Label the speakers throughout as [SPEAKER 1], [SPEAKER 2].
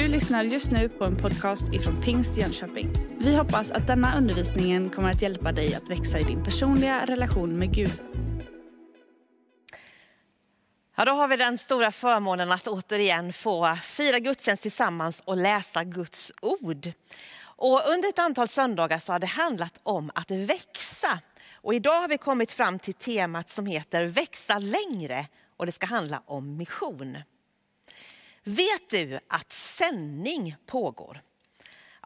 [SPEAKER 1] Du lyssnar just nu på en podcast ifrån Pingst Jönköping. Vi hoppas att denna undervisning kommer att hjälpa dig att växa i din personliga relation med Gud.
[SPEAKER 2] Ja, då har vi den stora förmånen att återigen få fira gudstjänst tillsammans och läsa Guds ord. Och under ett antal söndagar så har det handlat om att växa. Och idag har vi kommit fram till temat som heter Växa längre och det ska handla om mission. Vet du att sändning pågår?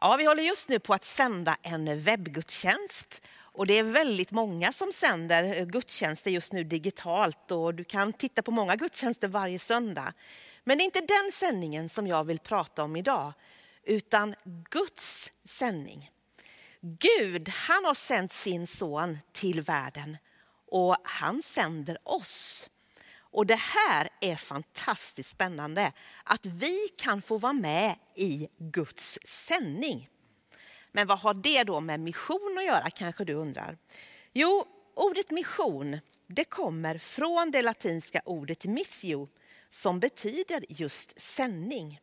[SPEAKER 2] Ja, vi håller just nu på att sända en webbgudstjänst och det är väldigt många som sänder eh, gudstjänster just nu digitalt och du kan titta på många gudstjänster varje söndag. Men det är inte den sändningen som jag vill prata om idag, utan Guds sändning. Gud, han har sänt sin son till världen och han sänder oss. Och det här är fantastiskt spännande, att vi kan få vara med i Guds sändning. Men vad har det då med mission att göra kanske du undrar? Jo, ordet mission det kommer från det latinska ordet missio som betyder just sändning.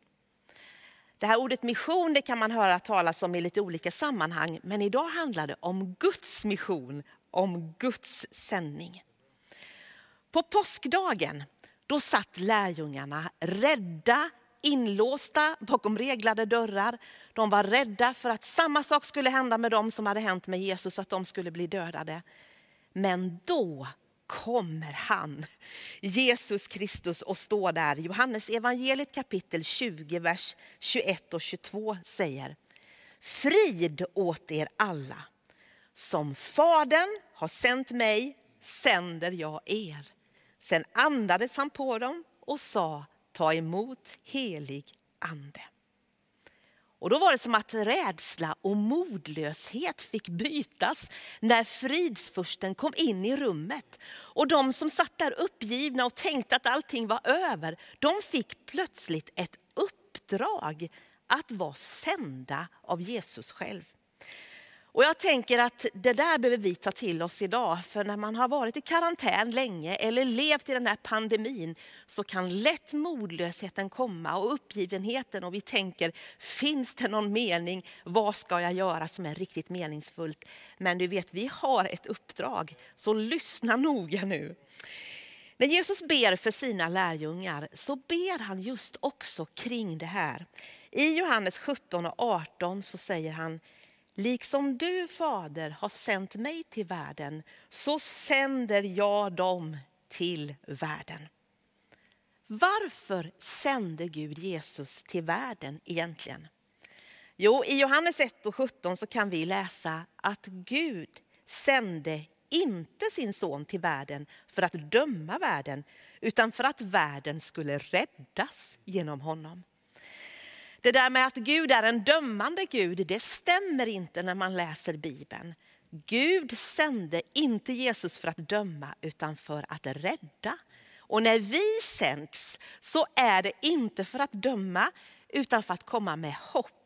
[SPEAKER 2] Det här ordet mission det kan man höra talas om i lite olika sammanhang men idag handlar det om Guds mission, om Guds sändning. På påskdagen då satt lärjungarna rädda, inlåsta bakom reglade dörrar. De var rädda för att samma sak skulle hända med dem som hade hänt med Jesus, att de skulle bli dödade. Men då kommer han, Jesus Kristus, och står där. Johannes evangeliet kapitel 20, vers 21 och 22 säger Frid åt er alla. Som Fadern har sänt mig sänder jag er. Sen andades han på dem och sa ta emot helig ande. Och då var det som att rädsla och modlöshet fick bytas när fridsfursten kom in i rummet. Och de som satt där uppgivna och tänkte att allting var över, de fick plötsligt ett uppdrag att vara sända av Jesus själv. Och jag tänker att det där behöver vi ta till oss idag. För när man har varit i karantän länge eller levt i den här pandemin så kan lätt modlösheten komma och uppgivenheten och vi tänker, finns det någon mening? Vad ska jag göra som är riktigt meningsfullt? Men du vet, vi har ett uppdrag, så lyssna noga nu. När Jesus ber för sina lärjungar så ber han just också kring det här. I Johannes 17 och 18 så säger han Liksom du, Fader, har sänt mig till världen så sänder jag dem till världen. Varför sände Gud Jesus till världen egentligen? Jo, i Johannes 1 och 17 så kan vi läsa att Gud sände inte sin son till världen för att döma världen utan för att världen skulle räddas genom honom. Det där med att Gud är en dömande Gud, det stämmer inte när man läser Bibeln. Gud sände inte Jesus för att döma utan för att rädda. Och när vi sänds så är det inte för att döma utan för att komma med hopp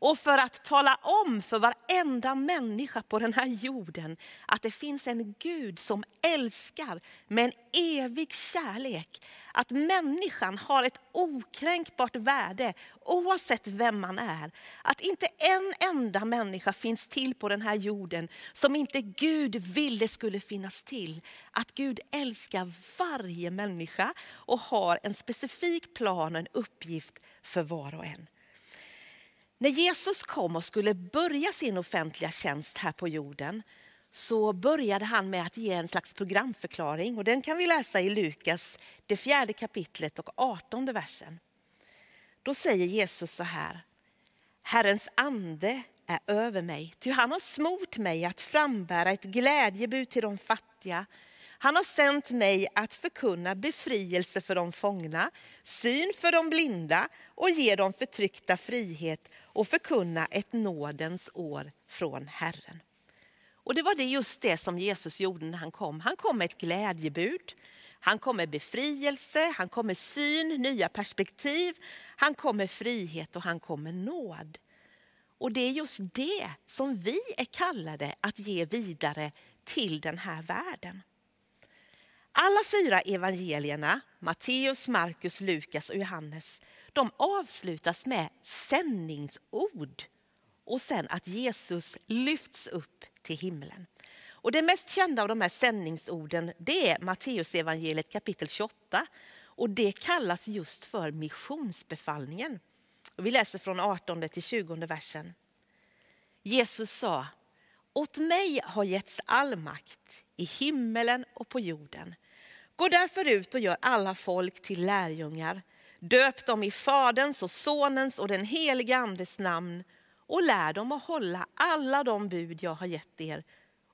[SPEAKER 2] och för att tala om för varenda människa på den här jorden att det finns en Gud som älskar med en evig kärlek. Att människan har ett okränkbart värde oavsett vem man är. Att inte en enda människa finns till på den här jorden som inte Gud ville skulle finnas till. Att Gud älskar varje människa och har en specifik plan, en uppgift för var och en. När Jesus kom och skulle börja sin offentliga tjänst här på jorden så började han med att ge en slags programförklaring. Och den kan vi läsa i Lukas, det fjärde kapitlet och artonde versen. Då säger Jesus så här. Herrens ande är över mig, ty han har smort mig att frambära ett glädjebud till de fattiga han har sänt mig att förkunna befrielse för de fångna, syn för de blinda och ge de förtryckta frihet och förkunna ett nådens år från Herren. Och det var det just det som Jesus gjorde när han kom. Han kom med ett glädjebud. Han kom med befrielse, han kom med syn, nya perspektiv, han kom med frihet och han kom med nåd. Och det är just det som vi är kallade att ge vidare till den här världen. Alla fyra evangelierna, Matteus, Markus, Lukas och Johannes, de avslutas med sändningsord och sen att Jesus lyfts upp till himlen. Och det mest kända av de här sändningsorden det är Matteus evangeliet kapitel 28 och det kallas just för missionsbefallningen. Och vi läser från 18 till 20 versen. Jesus sa, åt mig har getts all makt i himmelen och på jorden. Gå därför ut och gör alla folk till lärjungar. Döp dem i Faderns och Sonens och den helige Andes namn och lär dem att hålla alla de bud jag har gett er.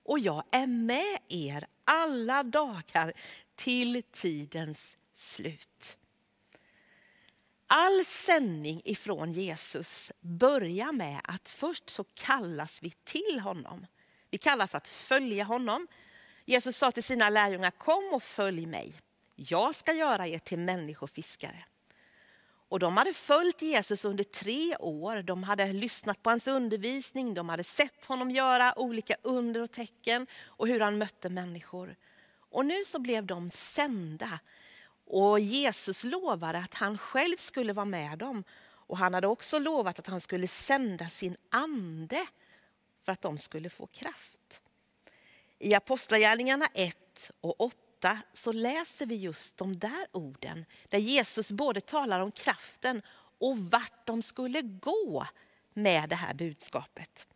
[SPEAKER 2] Och jag är med er alla dagar till tidens slut. All sändning ifrån Jesus börjar med att först så kallas vi till honom. Vi kallas att följa honom. Jesus sa till sina lärjungar, kom och följ mig. Jag ska göra er till människofiskare. Och de hade följt Jesus under tre år. De hade lyssnat på hans undervisning, de hade sett honom göra olika under och tecken och hur han mötte människor. Och nu så blev de sända. Och Jesus lovade att han själv skulle vara med dem. Och han hade också lovat att han skulle sända sin ande för att de skulle få kraft. I Apostlagärningarna 1 och 8 så läser vi just de där orden där Jesus både talar om kraften och vart de skulle gå med det här budskapet.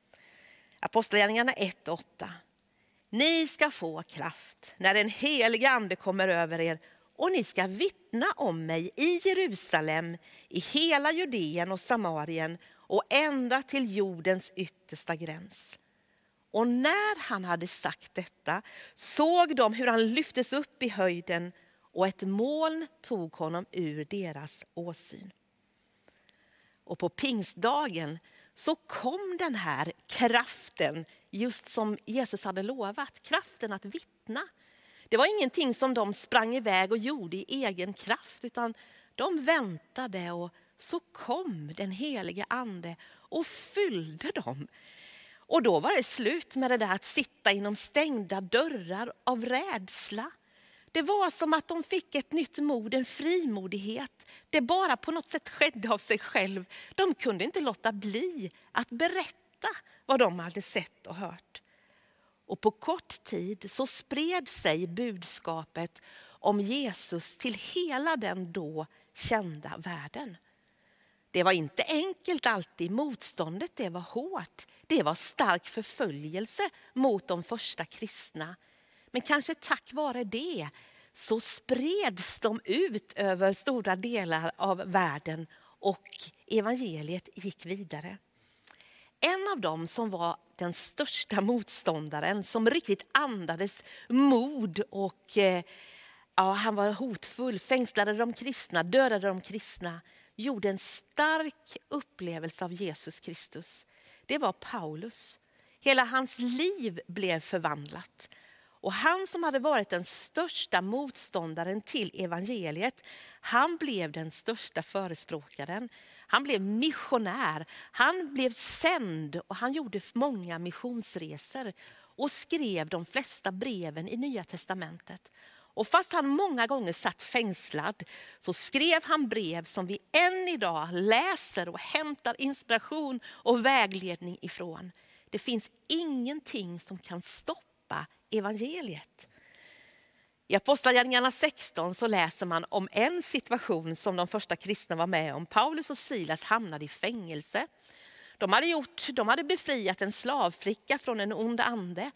[SPEAKER 2] Apostlagärningarna 1 och 8. Ni ska få kraft när den helige ande kommer över er och ni ska vittna om mig i Jerusalem, i hela Judeen och Samarien och ända till jordens yttersta gräns. Och när han hade sagt detta såg de hur han lyftes upp i höjden och ett moln tog honom ur deras åsyn. Och på pingstdagen så kom den här kraften just som Jesus hade lovat, kraften att vittna. Det var ingenting som de sprang iväg och gjorde i egen kraft utan de väntade och så kom den helige ande och fyllde dem och då var det slut med det där att sitta inom stängda dörrar av rädsla. Det var som att de fick ett nytt mod, en frimodighet. Det bara på något sätt skedde av sig själv. De kunde inte låta bli att berätta vad de hade sett och hört. Och på kort tid så spred sig budskapet om Jesus till hela den då kända världen. Det var inte enkelt alltid, motståndet det var hårt. Det var stark förföljelse mot de första kristna. Men kanske tack vare det så spreds de ut över stora delar av världen och evangeliet gick vidare. En av dem som var den största motståndaren, som riktigt andades mod och eh, ja, han var hotfull, fängslade de kristna, dödade de kristna gjorde en stark upplevelse av Jesus Kristus. Det var Paulus. Hela hans liv blev förvandlat. Och han som hade varit den största motståndaren till evangeliet, han blev den största förespråkaren. Han blev missionär, han blev sänd och han gjorde många missionsresor och skrev de flesta breven i Nya testamentet. Och fast han många gånger satt fängslad så skrev han brev som vi än idag läser och hämtar inspiration och vägledning ifrån. Det finns ingenting som kan stoppa evangeliet. I Apostlagärningarna 16 så läser man om en situation som de första kristna var med om. Paulus och Silas hamnade i fängelse. De hade, gjort, de hade befriat en slavflicka från en ond ande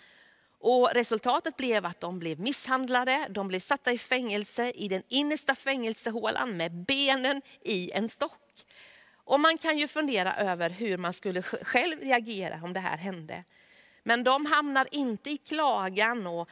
[SPEAKER 2] och resultatet blev att de blev misshandlade, de blev satta i fängelse i den innersta fängelsehålan med benen i en stock. Och man kan ju fundera över hur man skulle själv reagera om det här hände. Men de hamnar inte i klagan och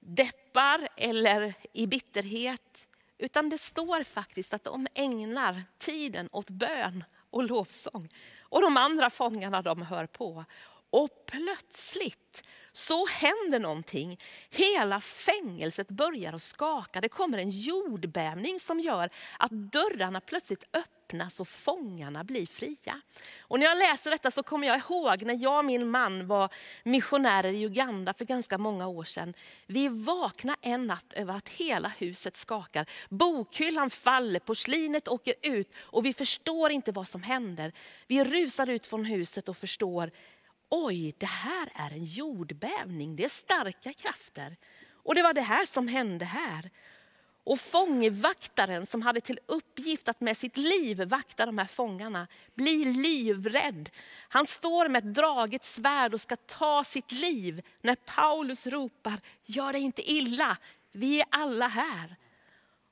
[SPEAKER 2] deppar eller i bitterhet. Utan det står faktiskt att de ägnar tiden åt bön och lovsång. Och de andra fångarna de hör på. Och plötsligt så händer någonting. Hela fängelset börjar att skaka. Det kommer en jordbävning som gör att dörrarna plötsligt öppnas och fångarna blir fria. Och när jag läser detta så kommer jag ihåg när jag och min man var missionärer i Uganda för ganska många år sedan. Vi vaknade en natt över att hela huset skakar. Bokhyllan faller, porslinet åker ut och vi förstår inte vad som händer. Vi rusar ut från huset och förstår oj, det här är en jordbävning, det är starka krafter. Och det var det här som hände här. Och fångvaktaren som hade till uppgift att med sitt liv vakta de här fångarna blir livrädd. Han står med ett draget svärd och ska ta sitt liv när Paulus ropar, gör dig inte illa, vi är alla här.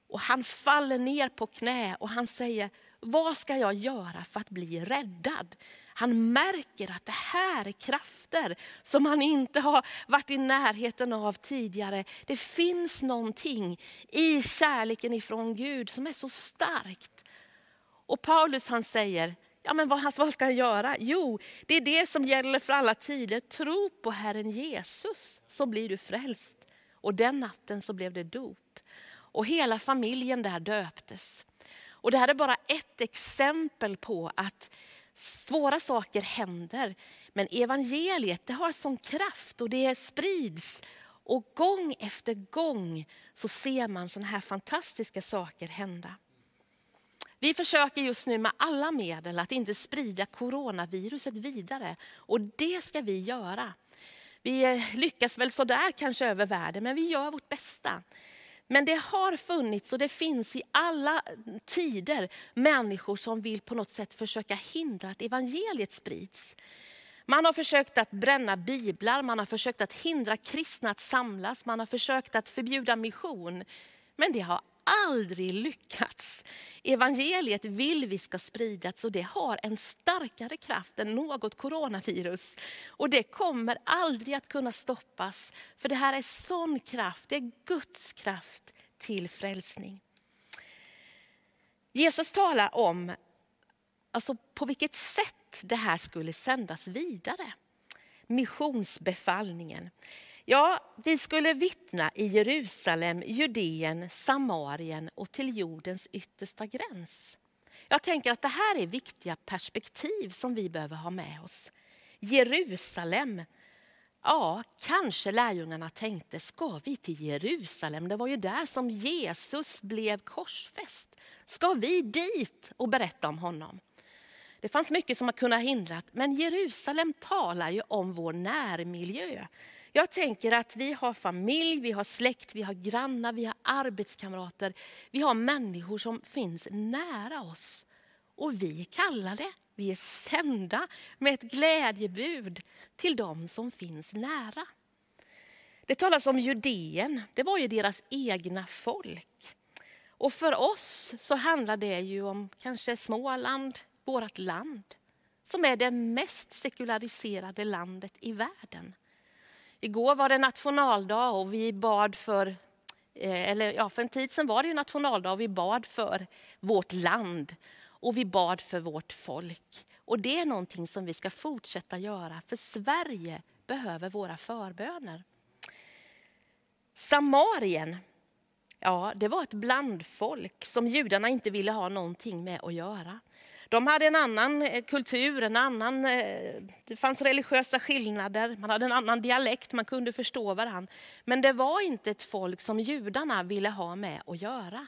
[SPEAKER 2] Och han faller ner på knä och han säger, vad ska jag göra för att bli räddad? Han märker att det här är krafter som han inte har varit i närheten av tidigare. Det finns någonting i kärleken ifrån Gud som är så starkt. Och Paulus han säger, ja men vad, vad ska han göra? Jo, det är det som gäller för alla tider. Tro på Herren Jesus så blir du frälst. Och den natten så blev det dop. Och hela familjen där döptes. Och det här är bara ett exempel på att svåra saker händer. Men evangeliet det har sån kraft och det sprids. Och gång efter gång så ser man såna här fantastiska saker hända. Vi försöker just nu med alla medel att inte sprida coronaviruset vidare. Och det ska vi göra. Vi lyckas väl sådär kanske över världen, men vi gör vårt bästa. Men det har funnits och det finns i alla tider människor som vill på något sätt försöka hindra att evangeliet sprids. Man har försökt att bränna biblar, man har försökt att hindra kristna att samlas, man har försökt att förbjuda mission. Men det har aldrig lyckats. Evangeliet vill vi ska spridas och det har en starkare kraft än något coronavirus. Och det kommer aldrig att kunna stoppas. För det här är sån kraft, det är Guds kraft till frälsning. Jesus talar om alltså på vilket sätt det här skulle sändas vidare. Missionsbefallningen. Ja, vi skulle vittna i Jerusalem, Judeen, Samarien och till jordens yttersta gräns. Jag tänker att det här är viktiga perspektiv som vi behöver ha med oss. Jerusalem. Ja, kanske lärjungarna tänkte, ska vi till Jerusalem? Det var ju där som Jesus blev korsfäst. Ska vi dit och berätta om honom? Det fanns mycket som har kunnat hindra, men Jerusalem talar ju om vår närmiljö. Jag tänker att vi har familj, vi har släkt, vi har grannar, vi har arbetskamrater. Vi har människor som finns nära oss. Och vi kallar det, vi är sända med ett glädjebud till dem som finns nära. Det talas om Judeen, det var ju deras egna folk. Och för oss så handlar det ju om kanske Småland, vårt land, som är det mest sekulariserade landet i världen. Igår var det nationaldag och vi bad för, eh, eller ja, för en tid sedan var det ju nationaldag och vi bad för vårt land och vi bad för vårt folk. Och det är någonting som vi ska fortsätta göra för Sverige behöver våra förböner. Samarien, ja det var ett blandfolk som judarna inte ville ha någonting med att göra. De hade en annan eh, kultur, en annan, eh, det fanns religiösa skillnader, man hade en annan dialekt, man kunde förstå varandra. Men det var inte ett folk som judarna ville ha med att göra.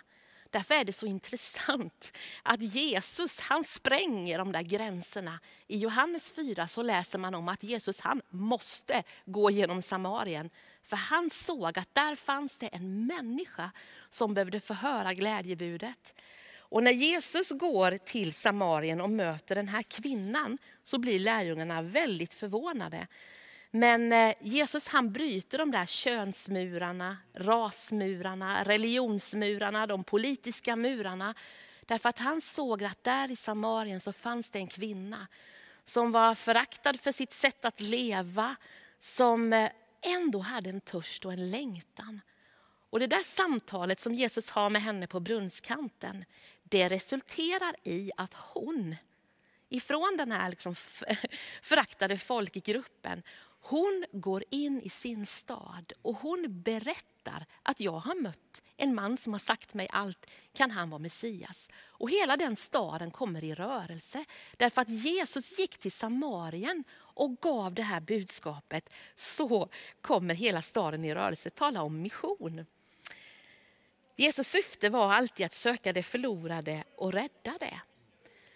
[SPEAKER 2] Därför är det så intressant att Jesus han spränger de där gränserna. I Johannes 4 så läser man om att Jesus han måste gå genom Samarien. För han såg att där fanns det en människa som behövde få höra glädjebudet. Och när Jesus går till Samarien och möter den här kvinnan så blir lärjungarna väldigt förvånade. Men eh, Jesus han bryter de där könsmurarna, rasmurarna, religionsmurarna, de politiska murarna. Därför att han såg att där i Samarien så fanns det en kvinna som var föraktad för sitt sätt att leva, som eh, ändå hade en törst och en längtan. Och det där samtalet som Jesus har med henne på brunnskanten, det resulterar i att hon ifrån den här liksom föraktade folkgruppen. Hon går in i sin stad och hon berättar att jag har mött en man som har sagt mig allt, kan han vara Messias? Och hela den staden kommer i rörelse därför att Jesus gick till Samarien och gav det här budskapet. Så kommer hela staden i rörelse. Tala om mission. Jesus syfte var alltid att söka det förlorade och rädda det.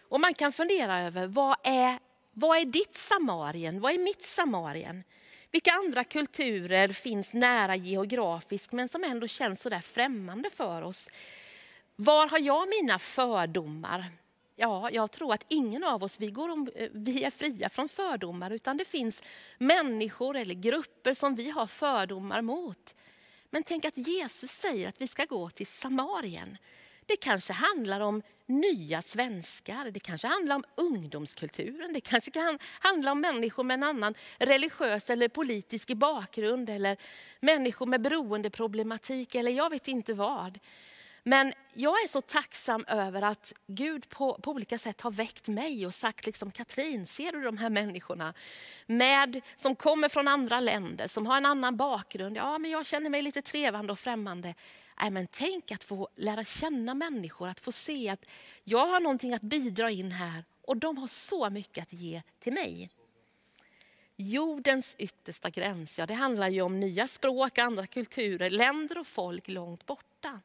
[SPEAKER 2] Och man kan fundera över vad är, vad är ditt Samarien? Vad är mitt Samarien? Vilka andra kulturer finns nära geografiskt men som ändå känns så där främmande för oss? Var har jag mina fördomar? Ja, jag tror att ingen av oss vi, går om, vi är fria från fördomar utan det finns människor eller grupper som vi har fördomar mot. Men tänk att Jesus säger att vi ska gå till Samarien. Det kanske handlar om nya svenskar, det kanske handlar om ungdomskulturen, det kanske kan handla om människor med en annan religiös eller politisk bakgrund eller människor med beroendeproblematik eller jag vet inte vad. Men jag är så tacksam över att Gud på, på olika sätt har väckt mig och sagt liksom, Katrin, ser du de här människorna med, som kommer från andra länder, som har en annan bakgrund? Ja, men jag känner mig lite trevande och främmande. Nej, men tänk att få lära känna människor, att få se att jag har någonting att bidra in här och de har så mycket att ge till mig. Jordens yttersta gräns, ja det handlar ju om nya språk, andra kulturer, länder och folk långt borta.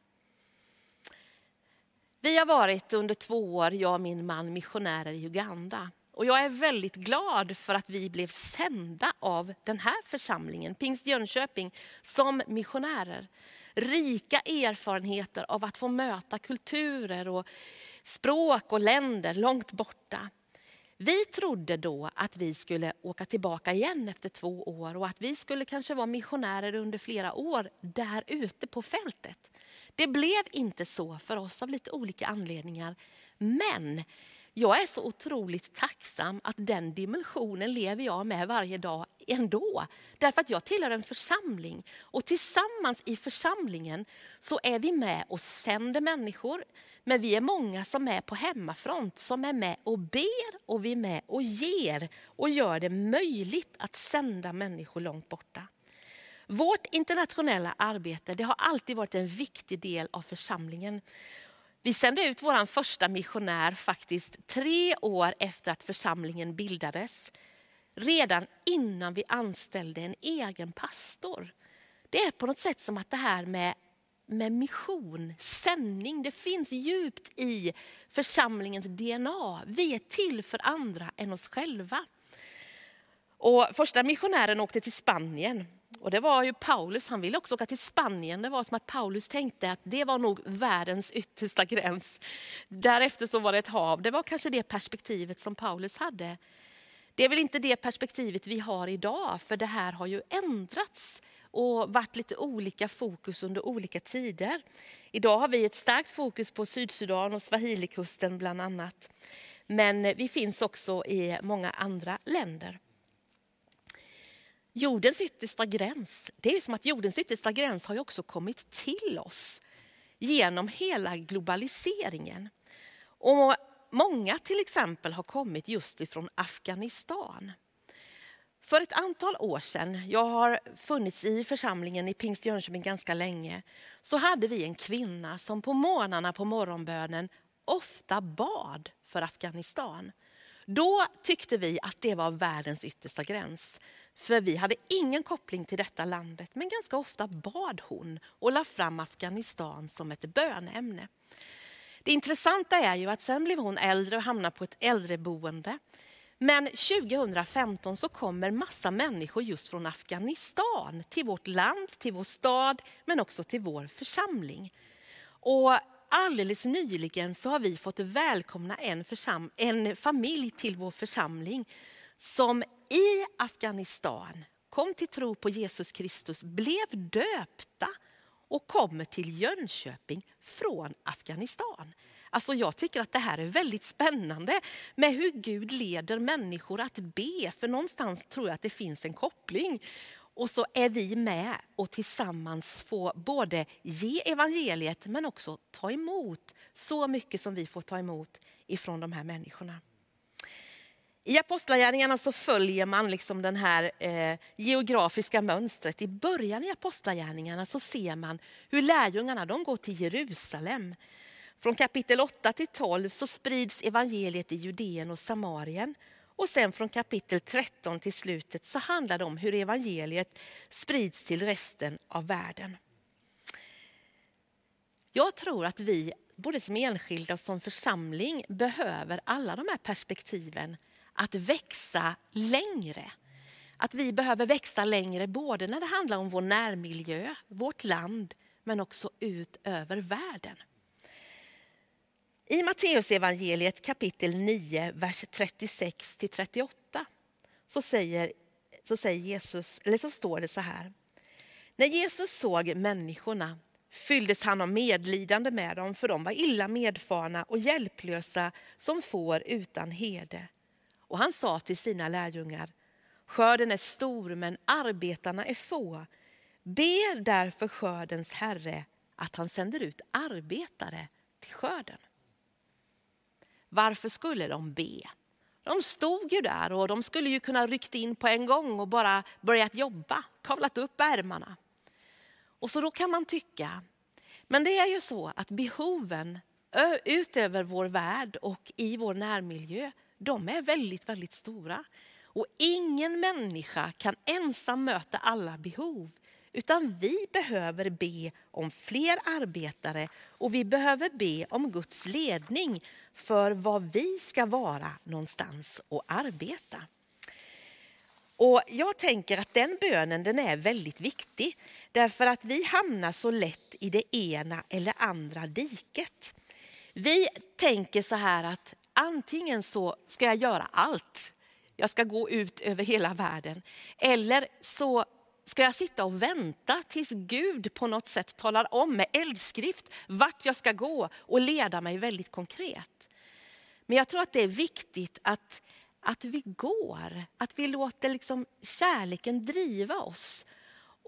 [SPEAKER 2] Vi har varit under två år, jag och min man, missionärer i Uganda. Och jag är väldigt glad för att vi blev sända av den här församlingen, Pingst Jönköping, som missionärer. Rika erfarenheter av att få möta kulturer och språk och länder långt borta. Vi trodde då att vi skulle åka tillbaka igen efter två år och att vi skulle kanske vara missionärer under flera år där ute på fältet. Det blev inte så för oss av lite olika anledningar. Men jag är så otroligt tacksam att den dimensionen lever jag med varje dag ändå. Därför att jag tillhör en församling och tillsammans i församlingen så är vi med och sänder människor. Men vi är många som är på hemmafront, som är med och ber och vi är med och ger och gör det möjligt att sända människor långt borta. Vårt internationella arbete det har alltid varit en viktig del av församlingen. Vi sände ut vår första missionär faktiskt tre år efter att församlingen bildades. Redan innan vi anställde en egen pastor. Det är på något sätt som att det här med, med mission, sändning, det finns djupt i församlingens DNA. Vi är till för andra än oss själva. Och första missionären åkte till Spanien och det var ju Paulus, han ville också åka till Spanien. Det var som att Paulus tänkte att det var nog världens yttersta gräns. Därefter så var det ett hav. Det var kanske det perspektivet som Paulus hade. Det är väl inte det perspektivet vi har idag, för det här har ju ändrats och varit lite olika fokus under olika tider. Idag har vi ett starkt fokus på Sydsudan och Swahilikusten bland annat. Men vi finns också i många andra länder. Jordens yttersta gräns, det är som att jordens yttersta gräns har ju också kommit till oss genom hela globaliseringen. Och många till exempel har kommit just ifrån Afghanistan. För ett antal år sedan, jag har funnits i församlingen i Pingst Jönköping ganska länge, så hade vi en kvinna som på morgnarna på morgonbönen ofta bad för Afghanistan. Då tyckte vi att det var världens yttersta gräns. För vi hade ingen koppling till detta landet, men ganska ofta bad hon och la fram Afghanistan som ett bönämne. Det intressanta är ju att sen blev hon äldre och hamnade på ett äldreboende. Men 2015 så kommer massa människor just från Afghanistan till vårt land, till vår stad, men också till vår församling. Och alldeles nyligen så har vi fått välkomna en, en familj till vår församling som i Afghanistan kom till tro på Jesus Kristus, blev döpta och kommer till Jönköping från Afghanistan. Alltså jag tycker att det här är väldigt spännande med hur Gud leder människor att be. För någonstans tror jag att det finns en koppling. Och så är vi med och tillsammans får både ge evangeliet men också ta emot så mycket som vi får ta emot ifrån de här människorna. I Apostlagärningarna så följer man liksom den här eh, geografiska mönstret. I början i Apostlagärningarna så ser man hur lärjungarna de går till Jerusalem. Från kapitel 8 till 12 så sprids evangeliet i Judeen och Samarien. Och sen från kapitel 13 till slutet så handlar det om hur evangeliet sprids till resten av världen. Jag tror att vi, både som enskilda och som församling, behöver alla de här perspektiven att växa längre. Att vi behöver växa längre både när det handlar om vår närmiljö, vårt land, men också ut över världen. I Matteusevangeliet kapitel 9, vers 36-38 så säger, så säger Jesus, eller så står det så här. När Jesus såg människorna fylldes han av medlidande med dem, för de var illa medfarna och hjälplösa som får utan herde. Och han sa till sina lärjungar, skörden är stor men arbetarna är få. Be därför skördens herre att han sänder ut arbetare till skörden. Varför skulle de be? De stod ju där och de skulle ju kunna ryckt in på en gång och bara börjat jobba, kavlat upp ärmarna. Och så då kan man tycka, men det är ju så att behoven utöver vår värld och i vår närmiljö, de är väldigt, väldigt stora. Och ingen människa kan ensam möta alla behov. Utan vi behöver be om fler arbetare och vi behöver be om Guds ledning för var vi ska vara någonstans och arbeta. Och Jag tänker att den bönen den är väldigt viktig därför att vi hamnar så lätt i det ena eller andra diket. Vi tänker så här att antingen så ska jag göra allt, jag ska gå ut över hela världen, eller så ska jag sitta och vänta tills Gud på något sätt talar om med eldskrift vart jag ska gå och leda mig väldigt konkret. Men jag tror att det är viktigt att, att vi går, att vi låter liksom kärleken driva oss.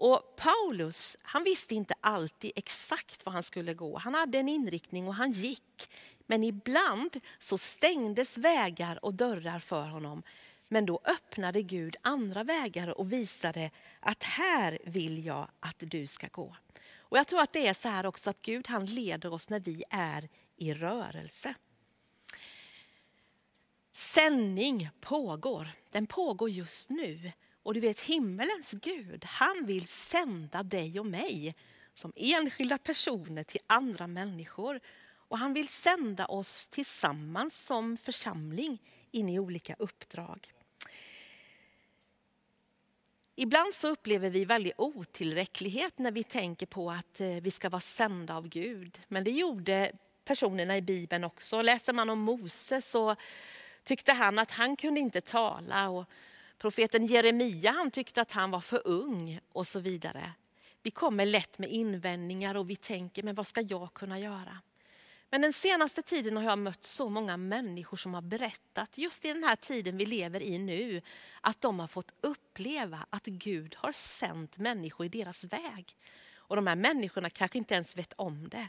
[SPEAKER 2] Och Paulus, han visste inte alltid exakt var han skulle gå. Han hade en inriktning och han gick. Men ibland så stängdes vägar och dörrar för honom. Men då öppnade Gud andra vägar och visade att här vill jag att du ska gå. Och Jag tror att det är så här också att Gud han leder oss när vi är i rörelse. Sändning pågår. Den pågår just nu. Och du vet himmelens Gud, han vill sända dig och mig som enskilda personer till andra människor. Och han vill sända oss tillsammans som församling in i olika uppdrag. Ibland så upplever vi väldigt otillräcklighet när vi tänker på att eh, vi ska vara sända av Gud. Men det gjorde personerna i Bibeln också. Läser man om Moses så tyckte han att han kunde inte tala. Och profeten Jeremia han tyckte att han var för ung och så vidare. Vi kommer lätt med invändningar och vi tänker, men vad ska jag kunna göra? Men den senaste tiden har jag mött så många människor som har berättat, just i den här tiden vi lever i nu, att de har fått uppleva att Gud har sänt människor i deras väg. Och de här människorna kanske inte ens vet om det.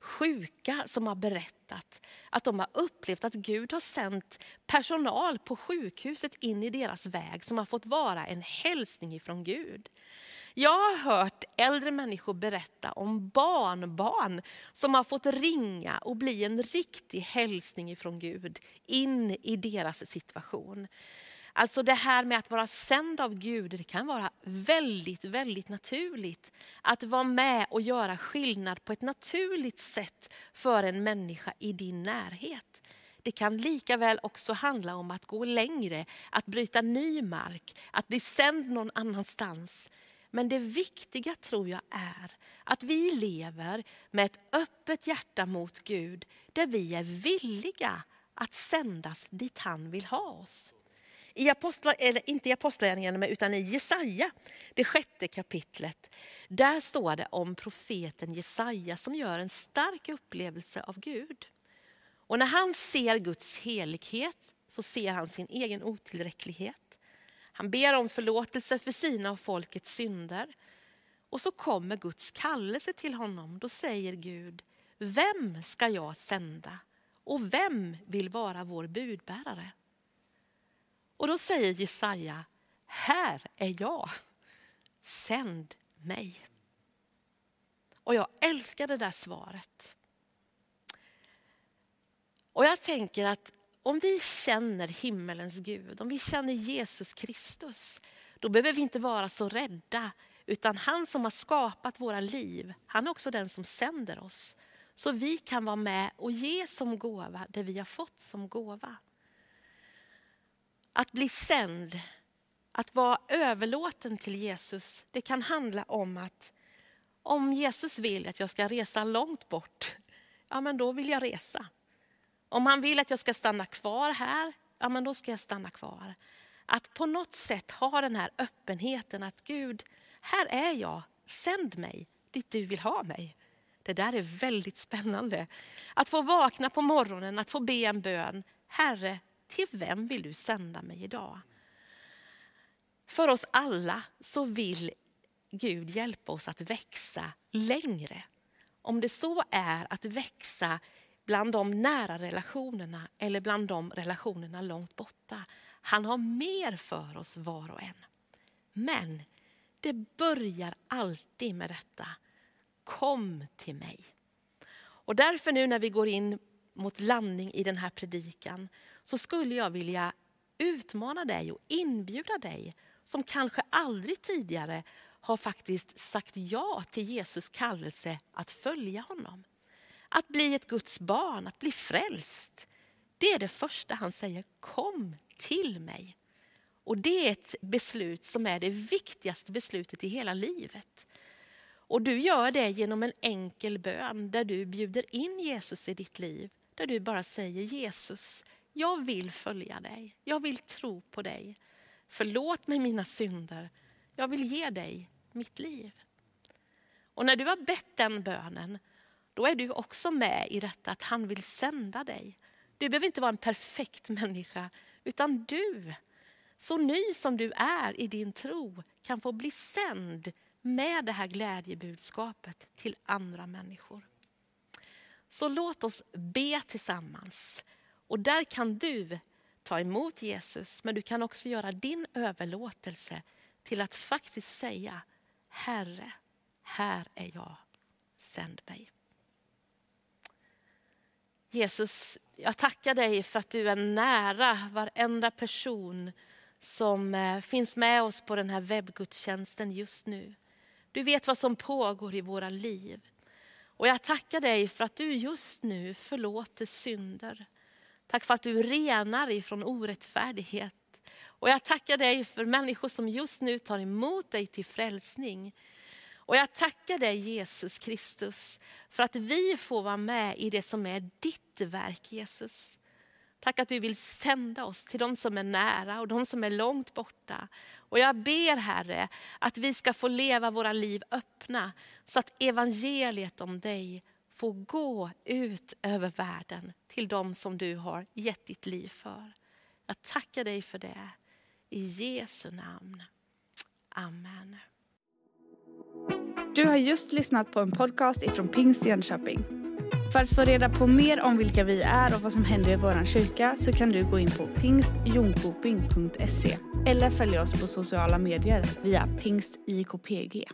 [SPEAKER 2] Sjuka som har berättat att de har upplevt att Gud har sänt personal på sjukhuset in i deras väg som har fått vara en hälsning ifrån Gud. Jag har hört äldre människor berätta om barnbarn som har fått ringa och bli en riktig hälsning ifrån Gud in i deras situation. Alltså det här med att vara sänd av Gud, det kan vara väldigt, väldigt naturligt. Att vara med och göra skillnad på ett naturligt sätt för en människa i din närhet. Det kan lika väl också handla om att gå längre, att bryta ny mark, att bli sänd någon annanstans. Men det viktiga tror jag är att vi lever med ett öppet hjärta mot Gud, där vi är villiga att sändas dit han vill ha oss. I apostla, eller inte i Apostlagärningarna utan i Jesaja, det sjätte kapitlet. Där står det om profeten Jesaja som gör en stark upplevelse av Gud. Och när han ser Guds helighet så ser han sin egen otillräcklighet. Han ber om förlåtelse för sina och folkets synder. Och så kommer Guds kallelse till honom. Då säger Gud, vem ska jag sända? Och vem vill vara vår budbärare? Och då säger Jesaja, här är jag, sänd mig. Och jag älskar det där svaret. Och jag tänker att om vi känner himmelens Gud, om vi känner Jesus Kristus, då behöver vi inte vara så rädda. Utan han som har skapat våra liv, han är också den som sänder oss. Så vi kan vara med och ge som gåva det vi har fått som gåva. Att bli sänd, att vara överlåten till Jesus, det kan handla om att om Jesus vill att jag ska resa långt bort, ja men då vill jag resa. Om han vill att jag ska stanna kvar här, ja men då ska jag stanna kvar. Att på något sätt ha den här öppenheten att Gud, här är jag, sänd mig dit du vill ha mig. Det där är väldigt spännande. Att få vakna på morgonen, att få be en bön. Herre, till vem vill du sända mig idag? För oss alla så vill Gud hjälpa oss att växa längre. Om det så är att växa bland de nära relationerna eller bland de relationerna långt borta. Han har mer för oss var och en. Men det börjar alltid med detta. Kom till mig. Och därför nu när vi går in mot landning i den här predikan så skulle jag vilja utmana dig och inbjuda dig som kanske aldrig tidigare har faktiskt sagt ja till Jesus kallelse att följa honom. Att bli ett Guds barn, att bli frälst. Det är det första han säger, kom till mig. Och det är ett beslut som är det viktigaste beslutet i hela livet. Och du gör det genom en enkel bön där du bjuder in Jesus i ditt liv. Där du bara säger Jesus, jag vill följa dig. Jag vill tro på dig. Förlåt mig mina synder. Jag vill ge dig mitt liv. Och när du har bett den bönen, då är du också med i detta att han vill sända dig. Du behöver inte vara en perfekt människa, utan du, så ny som du är i din tro, kan få bli sänd med det här glädjebudskapet till andra människor. Så låt oss be tillsammans. Och där kan du ta emot Jesus, men du kan också göra din överlåtelse till att faktiskt säga Herre, här är jag, sänd mig. Jesus, jag tackar dig för att du är nära varenda person som eh, finns med oss på den här webbgudstjänsten just nu. Du vet vad som pågår i våra liv. Och jag tackar dig för att du just nu förlåter synder. Tack för att du renar ifrån orättfärdighet. Och jag tackar dig för människor som just nu tar emot dig till frälsning. Och jag tackar dig Jesus Kristus för att vi får vara med i det som är ditt verk Jesus. Tack att du vill sända oss till de som är nära och de som är långt borta. Och jag ber Herre att vi ska få leva våra liv öppna så att evangeliet om dig få gå ut över världen till dem som du har gett ditt liv för. Jag tackar dig för det. I Jesu namn. Amen.
[SPEAKER 1] Du har just lyssnat på en podcast ifrån Pingst Jönköping. För att få reda på mer om vilka vi är och vad som händer i vår kyrka så kan du gå in på pingstjonkoping.se eller följa oss på sociala medier via pingstjkpg.